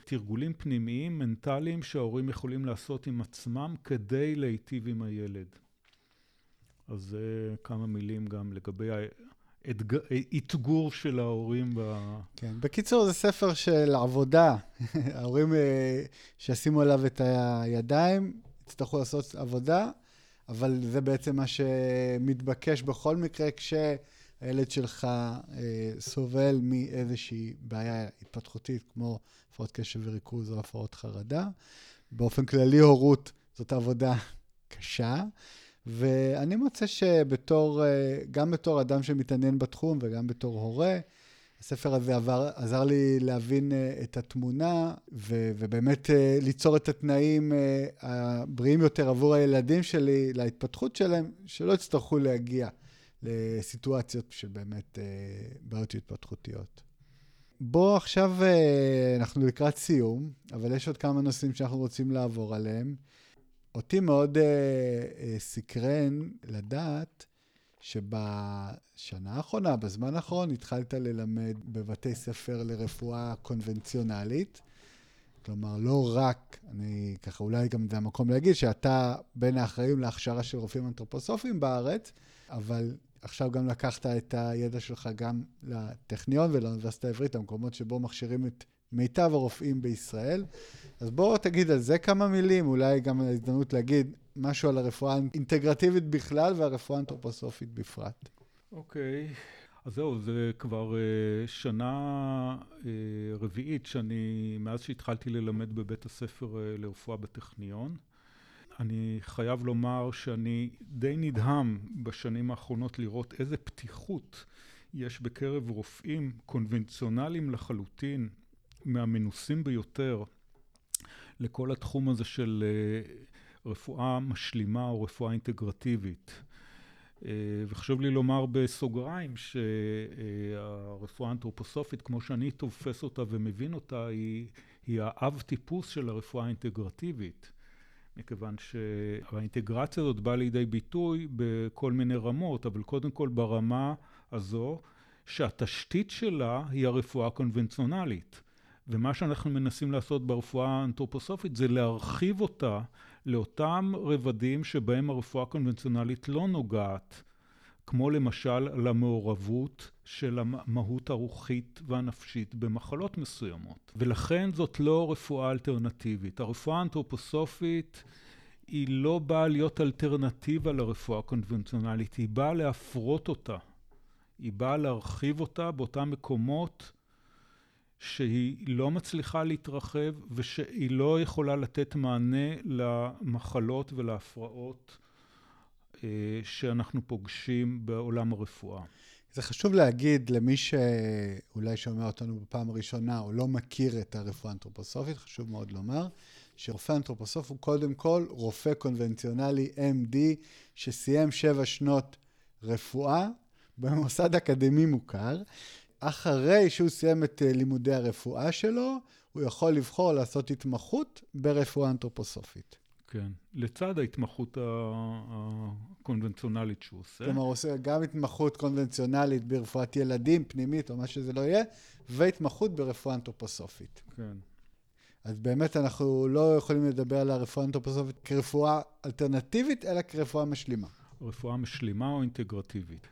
תרגולים פנימיים, מנטליים, שההורים יכולים לעשות עם עצמם כדי להיטיב עם הילד. אז זה כמה מילים גם לגבי האתגור של ההורים. ב... כן, בקיצור, זה ספר של עבודה. ההורים אה, שישימו עליו את הידיים, יצטרכו לעשות עבודה, אבל זה בעצם מה שמתבקש בכל מקרה כש... הילד שלך אה, סובל מאיזושהי בעיה התפתחותית, כמו הפרעות קשב וריכוז או הפרעות חרדה. באופן כללי, הורות זאת עבודה קשה, ואני מוצא שבתור, אה, גם בתור אדם שמתעניין בתחום וגם בתור הורה, הספר הזה עבר, עזר לי להבין uh, את התמונה ו, ובאמת uh, ליצור את התנאים הבריאים יותר עבור הילדים שלי, להתפתחות שלהם, שלא יצטרכו להגיע לסיטואציות של באמת אה, בעיות התפתחותיות. בוא עכשיו, אה, אנחנו לקראת סיום, אבל יש עוד כמה נושאים שאנחנו רוצים לעבור עליהם. אותי מאוד אה, אה, סקרן לדעת שבשנה האחרונה, בזמן האחרון, התחלת ללמד בבתי ספר לרפואה קונבנציונלית. כלומר, לא רק, אני ככה, אולי גם זה המקום להגיד שאתה בין האחראים להכשרה של רופאים אנתרופוסופיים בארץ, אבל עכשיו גם לקחת את הידע שלך גם לטכניון ולאוניברסיטה העברית, המקומות שבו מכשירים את מיטב הרופאים בישראל. אז בוא תגיד על זה כמה מילים, אולי גם הזדמנות להגיד משהו על הרפואה האינטגרטיבית בכלל והרפואה האנתרופוסופית בפרט. אוקיי. Okay. אז זהו, זה כבר uh, שנה uh, רביעית שאני, מאז שהתחלתי ללמד בבית הספר uh, לרפואה בטכניון. אני חייב לומר שאני די נדהם בשנים האחרונות לראות איזה פתיחות יש בקרב רופאים קונבנציונליים לחלוטין, מהמנוסים ביותר, לכל התחום הזה של אה, רפואה משלימה או רפואה אינטגרטיבית. אה, וחשוב לי לומר בסוגריים שהרפואה האנתרופוסופית, כמו שאני תופס אותה ומבין אותה, היא, היא האב טיפוס של הרפואה האינטגרטיבית. מכיוון שהאינטגרציה הזאת באה לידי ביטוי בכל מיני רמות, אבל קודם כל ברמה הזו שהתשתית שלה היא הרפואה הקונבנציונלית. ומה שאנחנו מנסים לעשות ברפואה האנתרופוסופית זה להרחיב אותה לאותם רבדים שבהם הרפואה הקונבנציונלית לא נוגעת. כמו למשל למעורבות של המהות הרוחית והנפשית במחלות מסוימות. ולכן זאת לא רפואה אלטרנטיבית. הרפואה האנתרופוסופית היא לא באה להיות אלטרנטיבה לרפואה הקונבנציונלית, היא באה להפרות אותה. היא באה להרחיב אותה באותם מקומות שהיא לא מצליחה להתרחב ושהיא לא יכולה לתת מענה למחלות ולהפרעות אה, שאנחנו פוגשים בעולם הרפואה. זה חשוב להגיד למי שאולי שומע אותנו בפעם הראשונה או לא מכיר את הרפואה האנתרופוסופית, חשוב מאוד לומר, שרופא אנתרופוסוף הוא קודם כל רופא קונבנציונלי MD שסיים שבע שנות רפואה במוסד אקדמי מוכר. אחרי שהוא סיים את אה, לימודי הרפואה שלו, הוא יכול לבחור לעשות התמחות ברפואה אנתרופוסופית. כן. לצד ההתמחות הקונבנציונלית שהוא עושה. כלומר, הוא עושה גם התמחות קונבנציונלית ברפואת ילדים, פנימית או מה שזה לא יהיה, והתמחות ברפואה אנתרופוסופית. כן. אז באמת אנחנו לא יכולים לדבר על הרפואה האנתרופוסופית כרפואה אלטרנטיבית, אלא כרפואה משלימה. רפואה משלימה או אינטגרטיבית.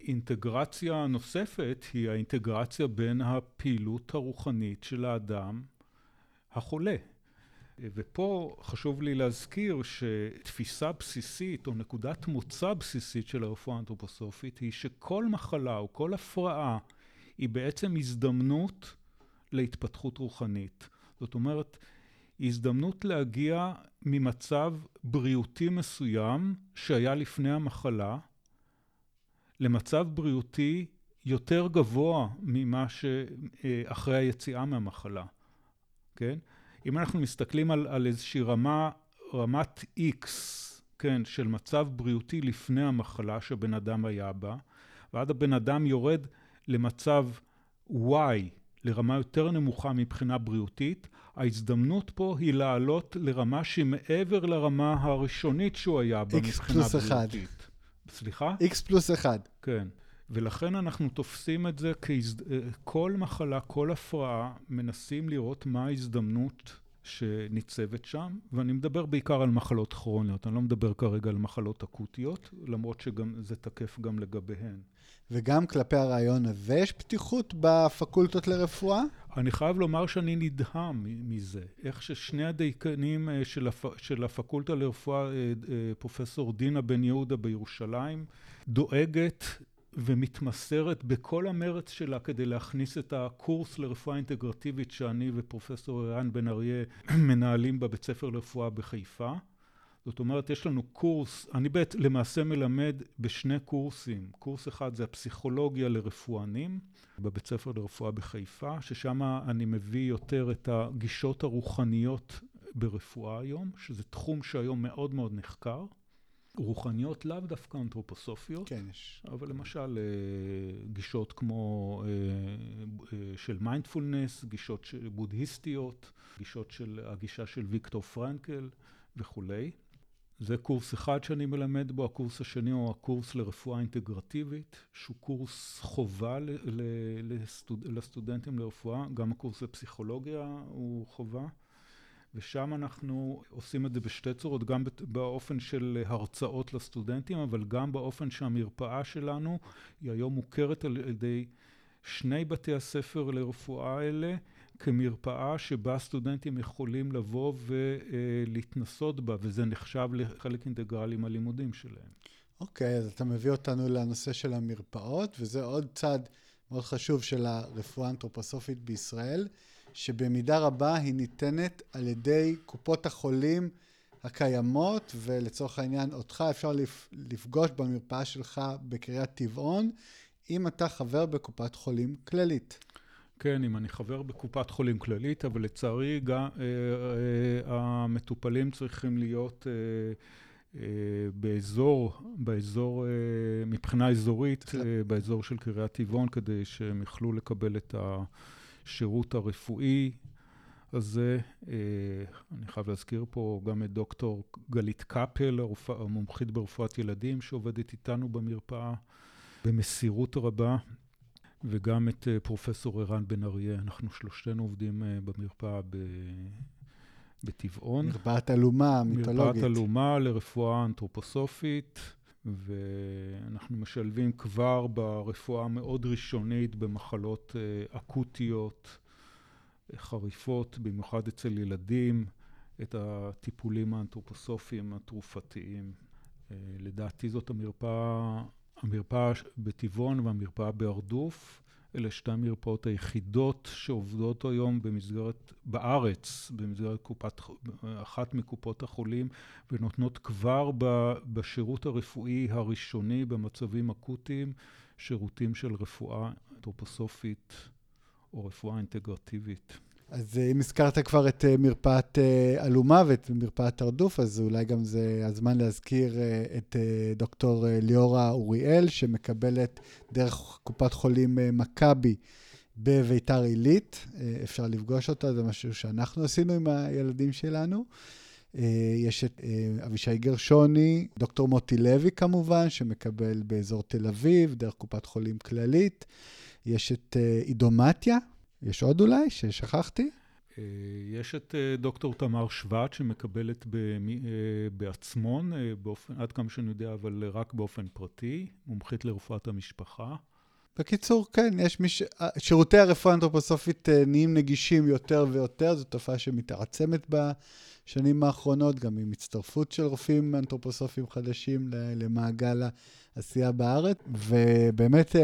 האינטגרציה הנוספת היא האינטגרציה בין הפעילות הרוחנית של האדם החולה. ופה חשוב לי להזכיר שתפיסה בסיסית או נקודת מוצא בסיסית של הרפואה האנתרופוסופית היא שכל מחלה או כל הפרעה היא בעצם הזדמנות להתפתחות רוחנית. זאת אומרת, הזדמנות להגיע ממצב בריאותי מסוים שהיה לפני המחלה למצב בריאותי יותר גבוה ממה שאחרי היציאה מהמחלה, כן? אם אנחנו מסתכלים על, על איזושהי רמה, רמת X, כן, של מצב בריאותי לפני המחלה שבן אדם היה בה, ועד הבן אדם יורד למצב Y, לרמה יותר נמוכה מבחינה בריאותית, ההזדמנות פה היא לעלות לרמה שהיא מעבר לרמה הראשונית שהוא היה בה מבחינה בריאותית. X פלוס 1. סליחה? X פלוס 1. כן. ולכן אנחנו תופסים את זה ככל מחלה, כל הפרעה, מנסים לראות מה ההזדמנות שניצבת שם, ואני מדבר בעיקר על מחלות כרוניות, אני לא מדבר כרגע על מחלות אקוטיות, למרות שזה תקף גם לגביהן. וגם כלפי הרעיון הזה יש פתיחות בפקולטות לרפואה? אני חייב לומר שאני נדהם מזה. איך ששני הדייקנים אה, של, הפ... של הפקולטה לרפואה, אה, אה, פרופסור דינה בן יהודה בירושלים, דואגת ומתמסרת בכל המרץ שלה כדי להכניס את הקורס לרפואה אינטגרטיבית שאני ופרופסור ערן בן אריה מנהלים בבית ספר לרפואה בחיפה. זאת אומרת, יש לנו קורס, אני בית, למעשה מלמד בשני קורסים. קורס אחד זה הפסיכולוגיה לרפואנים בבית ספר לרפואה בחיפה, ששם אני מביא יותר את הגישות הרוחניות ברפואה היום, שזה תחום שהיום מאוד מאוד נחקר. רוחניות לאו דווקא אנתרופוסופיות, כן, יש. אבל למשל אה, גישות כמו אה, אה, של מיינדפולנס, גישות של בודהיסטיות, גישות של הגישה של ויקטור פרנקל וכולי. זה קורס אחד שאני מלמד בו, הקורס השני הוא הקורס לרפואה אינטגרטיבית, שהוא קורס חובה לסטוד, לסטודנטים לרפואה, גם הקורס לפסיכולוגיה הוא חובה. ושם אנחנו עושים את זה בשתי צורות, גם באופן של הרצאות לסטודנטים, אבל גם באופן שהמרפאה שלנו היא היום מוכרת על ידי שני בתי הספר לרפואה האלה כמרפאה שבה סטודנטים יכולים לבוא ולהתנסות בה, וזה נחשב לחלק אינטגרלי מהלימודים שלהם. אוקיי, okay, אז אתה מביא אותנו לנושא של המרפאות, וזה עוד צד מאוד חשוב של הרפואה האנתרופוסופית בישראל. שבמידה רבה היא ניתנת על ידי קופות החולים הקיימות, ולצורך העניין, אותך אפשר לפגוש במרפאה שלך בקריית טבעון, אם אתה חבר בקופת חולים כללית. כן, אם אני חבר בקופת חולים כללית, אבל לצערי גם אה, אה, המטופלים צריכים להיות אה, אה, באזור, באזור, אה, מבחינה אזורית, כן. אה, באזור של קריית טבעון, כדי שהם יוכלו לקבל את. השירות הרפואי הזה. אה, אני חייב להזכיר פה גם את דוקטור גלית קפל, המומחית ברפואת ילדים, שעובדת איתנו במרפאה במסירות רבה, וגם את אה, פרופסור ערן בן אריה. אנחנו שלושתנו עובדים אה, במרפאה ב... בטבעון. מרפאת אלומה, מיתולוגית. מרפאת אלומה לרפואה אנתרופוסופית. ואנחנו משלבים כבר ברפואה המאוד ראשונית במחלות אה, אקוטיות, חריפות, במיוחד אצל ילדים, את הטיפולים האנתרופוסופיים התרופתיים. לדעתי זאת המרפאה, המרפאה בטבעון והמרפאה בהרדוף. אלה שתי המרפאות היחידות שעובדות היום במסגרת, בארץ, במסגרת קופת, אחת מקופות החולים, ונותנות כבר בשירות הרפואי הראשוני במצבים אקוטיים, שירותים של רפואה אנתרופוסופית או רפואה אינטגרטיבית. אז אה, אם הזכרת כבר את אה, מרפאת אה, אלומה ואת מרפאת תרדוף, אז אולי גם זה הזמן להזכיר את דוקטור ליאורה אוריאל, שמקבלת דרך קופת חולים מכבי בביתר עילית. אפשר לפגוש אותה, זה משהו שאנחנו עשינו עם הילדים שלנו. יש את אבישי גרשוני, דוקטור מוטי לוי כמובן, שמקבל באזור תל אביב, דרך קופת חולים כללית. יש את עידו מתיה, יש עוד אולי ששכחתי? יש את דוקטור תמר שבט שמקבלת בעצמון, באופן, עד כמה שאני יודע, אבל רק באופן פרטי, מומחית לרפואת המשפחה. בקיצור, כן, יש מי ש... שירותי הרפואה האנתרופוסופית נהיים נגישים יותר ויותר, זו תופעה שמתעצמת בשנים האחרונות, גם עם הצטרפות של רופאים אנתרופוסופיים חדשים למעגל העשייה בארץ. ובאמת,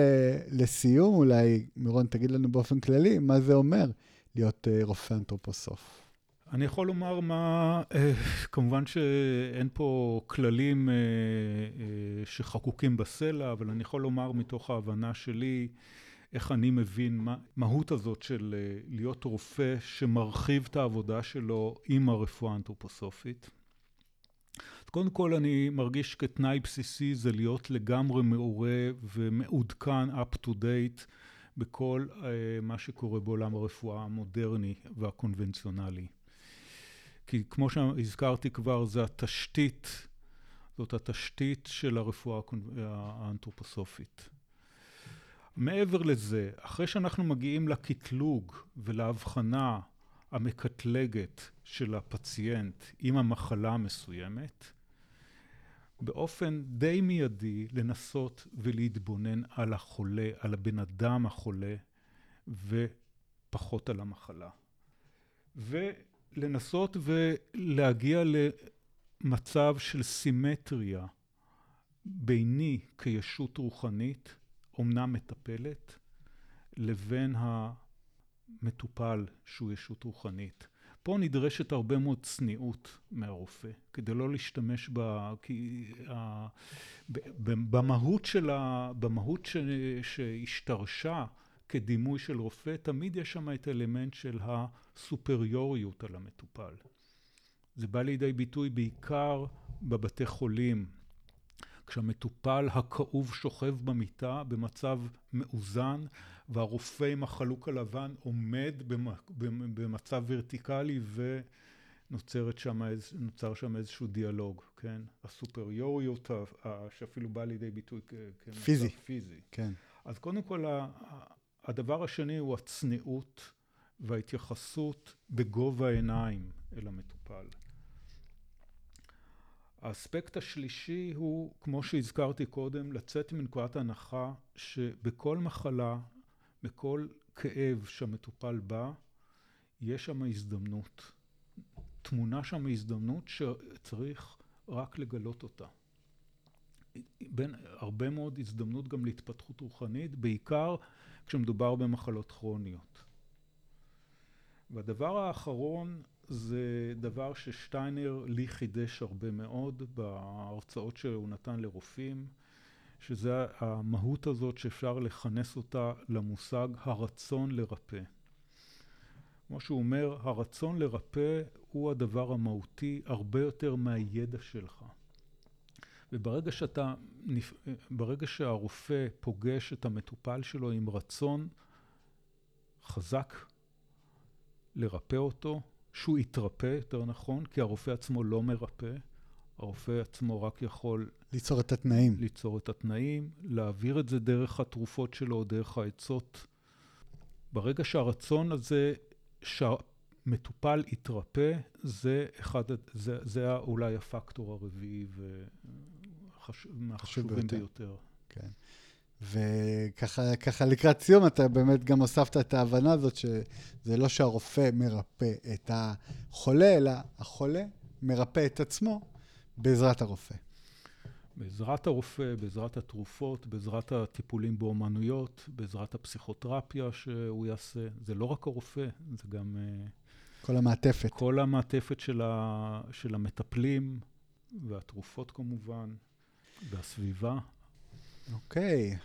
לסיום, אולי, מירון, תגיד לנו באופן כללי, מה זה אומר להיות רופא אנתרופוסוף? אני יכול לומר מה, אה, כמובן שאין פה כללים אה, אה, שחקוקים בסלע, אבל אני יכול לומר מתוך ההבנה שלי איך אני מבין מה מהות הזאת של להיות רופא שמרחיב את העבודה שלו עם הרפואה האנתרופוסופית. קודם כל אני מרגיש כתנאי בסיסי זה להיות לגמרי מעורה ומעודכן up to date בכל מה שקורה בעולם הרפואה המודרני והקונבנציונלי. כי כמו שהזכרתי כבר, זה התשתית, זאת התשתית של הרפואה האנתרופוסופית. מעבר לזה, אחרי שאנחנו מגיעים לקטלוג ולהבחנה המקטלגת של הפציינט עם המחלה המסוימת, באופן די מיידי לנסות ולהתבונן על החולה, על הבן אדם החולה, ופחות על המחלה. ו... לנסות ולהגיע למצב של סימטריה ביני כישות רוחנית, אומנם מטפלת, לבין המטופל שהוא ישות רוחנית. פה נדרשת הרבה מאוד צניעות מהרופא, כדי לא להשתמש ב... כי ה... במהות, של ה... במהות ש... שהשתרשה כדימוי של רופא, תמיד יש שם את האלמנט של הסופריוריות על המטופל. זה בא לידי ביטוי בעיקר בבתי חולים, כשהמטופל הכאוב שוכב במיטה במצב מאוזן והרופא עם החלוק הלבן עומד במצב ורטיקלי ונוצר שם, איז, שם איזשהו דיאלוג, כן? הסופריוריות שאפילו בא לידי ביטוי כמצב פיזי. פיזי. כן. אז קודם כל הדבר השני הוא הצניעות וההתייחסות בגובה העיניים אל המטופל. האספקט השלישי הוא, כמו שהזכרתי קודם, לצאת מנקודת הנחה שבכל מחלה, בכל כאב שהמטופל בא, יש שם הזדמנות. תמונה שם הזדמנות שצריך רק לגלות אותה. בין הרבה מאוד הזדמנות גם להתפתחות רוחנית, בעיקר כשמדובר במחלות כרוניות. והדבר האחרון זה דבר ששטיינר לי חידש הרבה מאוד בהרצאות שהוא נתן לרופאים, שזה המהות הזאת שאפשר לכנס אותה למושג הרצון לרפא. כמו שהוא אומר, הרצון לרפא הוא הדבר המהותי הרבה יותר מהידע שלך. וברגע שאתה, ברגע שהרופא פוגש את המטופל שלו עם רצון חזק לרפא אותו, שהוא יתרפא, יותר נכון, כי הרופא עצמו לא מרפא, הרופא עצמו רק יכול... ליצור את התנאים. ליצור את התנאים, להעביר את זה דרך התרופות שלו, דרך העצות. ברגע שהרצון הזה, שהמטופל יתרפא, זה אחד, זה, זה אולי הפקטור הרביעי מהחשובים ביותר. ביותר. כן. וככה לקראת סיום, אתה באמת גם הוספת את ההבנה הזאת שזה לא שהרופא מרפא את החולה, אלא החולה מרפא את עצמו בעזרת הרופא. בעזרת הרופא, בעזרת התרופות, בעזרת הטיפולים באומנויות, בעזרת הפסיכותרפיה שהוא יעשה. זה לא רק הרופא, זה גם... כל המעטפת. כל המעטפת של, ה, של המטפלים, והתרופות כמובן, והסביבה. אוקיי.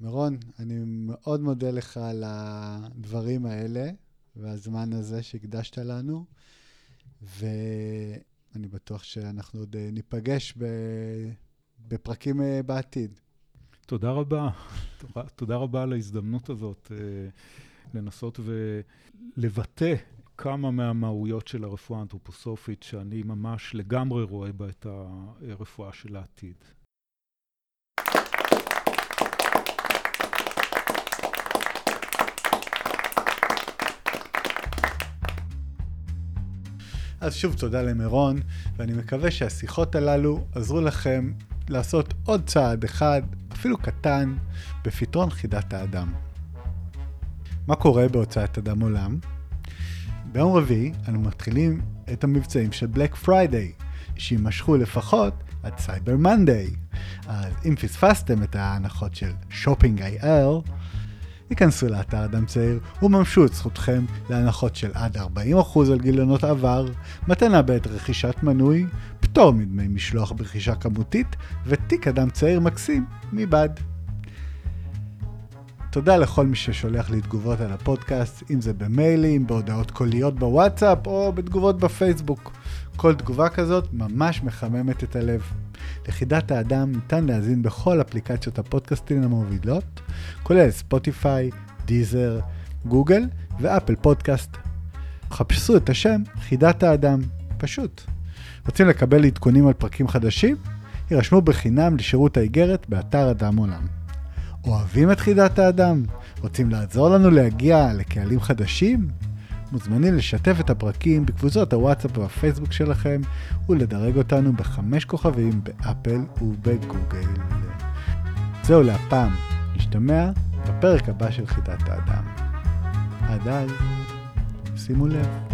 מירון, אני מאוד מודה לך על הדברים האלה והזמן הזה שהקדשת לנו, ואני בטוח שאנחנו עוד אה, ניפגש בפרקים אה, בעתיד. תודה רבה. תודה רבה על ההזדמנות הזאת אה, לנסות ולבטא כמה מהמהויות של הרפואה האנתרופוסופית שאני ממש לגמרי רואה בה את הרפואה של העתיד. אז שוב תודה למירון, ואני מקווה שהשיחות הללו עזרו לכם לעשות עוד צעד אחד, אפילו קטן, בפתרון חידת האדם. מה קורה בהוצאת אדם עולם? ביום רביעי אנו מתחילים את המבצעים של Black Friday, שיימשכו לפחות עד Cyber Monday. אז אם פספסתם את ההנחות של Shopping IL, היכנסו לאתר אדם צעיר וממשו את זכותכם להנחות של עד 40% על גיליונות עבר, מתנה בעת רכישת מנוי, פטור מדמי משלוח ברכישה כמותית ותיק אדם צעיר מקסים מבד. תודה לכל מי ששולח לי תגובות על הפודקאסט, אם זה במיילים, בהודעות קוליות בוואטסאפ או בתגובות בפייסבוק. כל תגובה כזאת ממש מחממת את הלב. לחידת האדם ניתן להאזין בכל אפליקציות הפודקאסטים המובילות, כולל ספוטיפיי, דיזר, גוגל ואפל פודקאסט. חפשו את השם חידת האדם, פשוט. רוצים לקבל עדכונים על פרקים חדשים? יירשמו בחינם לשירות האיגרת באתר אדם עולם. אוהבים את חידת האדם? רוצים לעזור לנו להגיע לקהלים חדשים? מוזמנים לשתף את הפרקים בקבוצות הוואטסאפ והפייסבוק שלכם ולדרג אותנו בחמש כוכבים באפל ובגוגל. זהו להפעם, נשתמע בפרק הבא של חידת האדם. עד אז, שימו לב.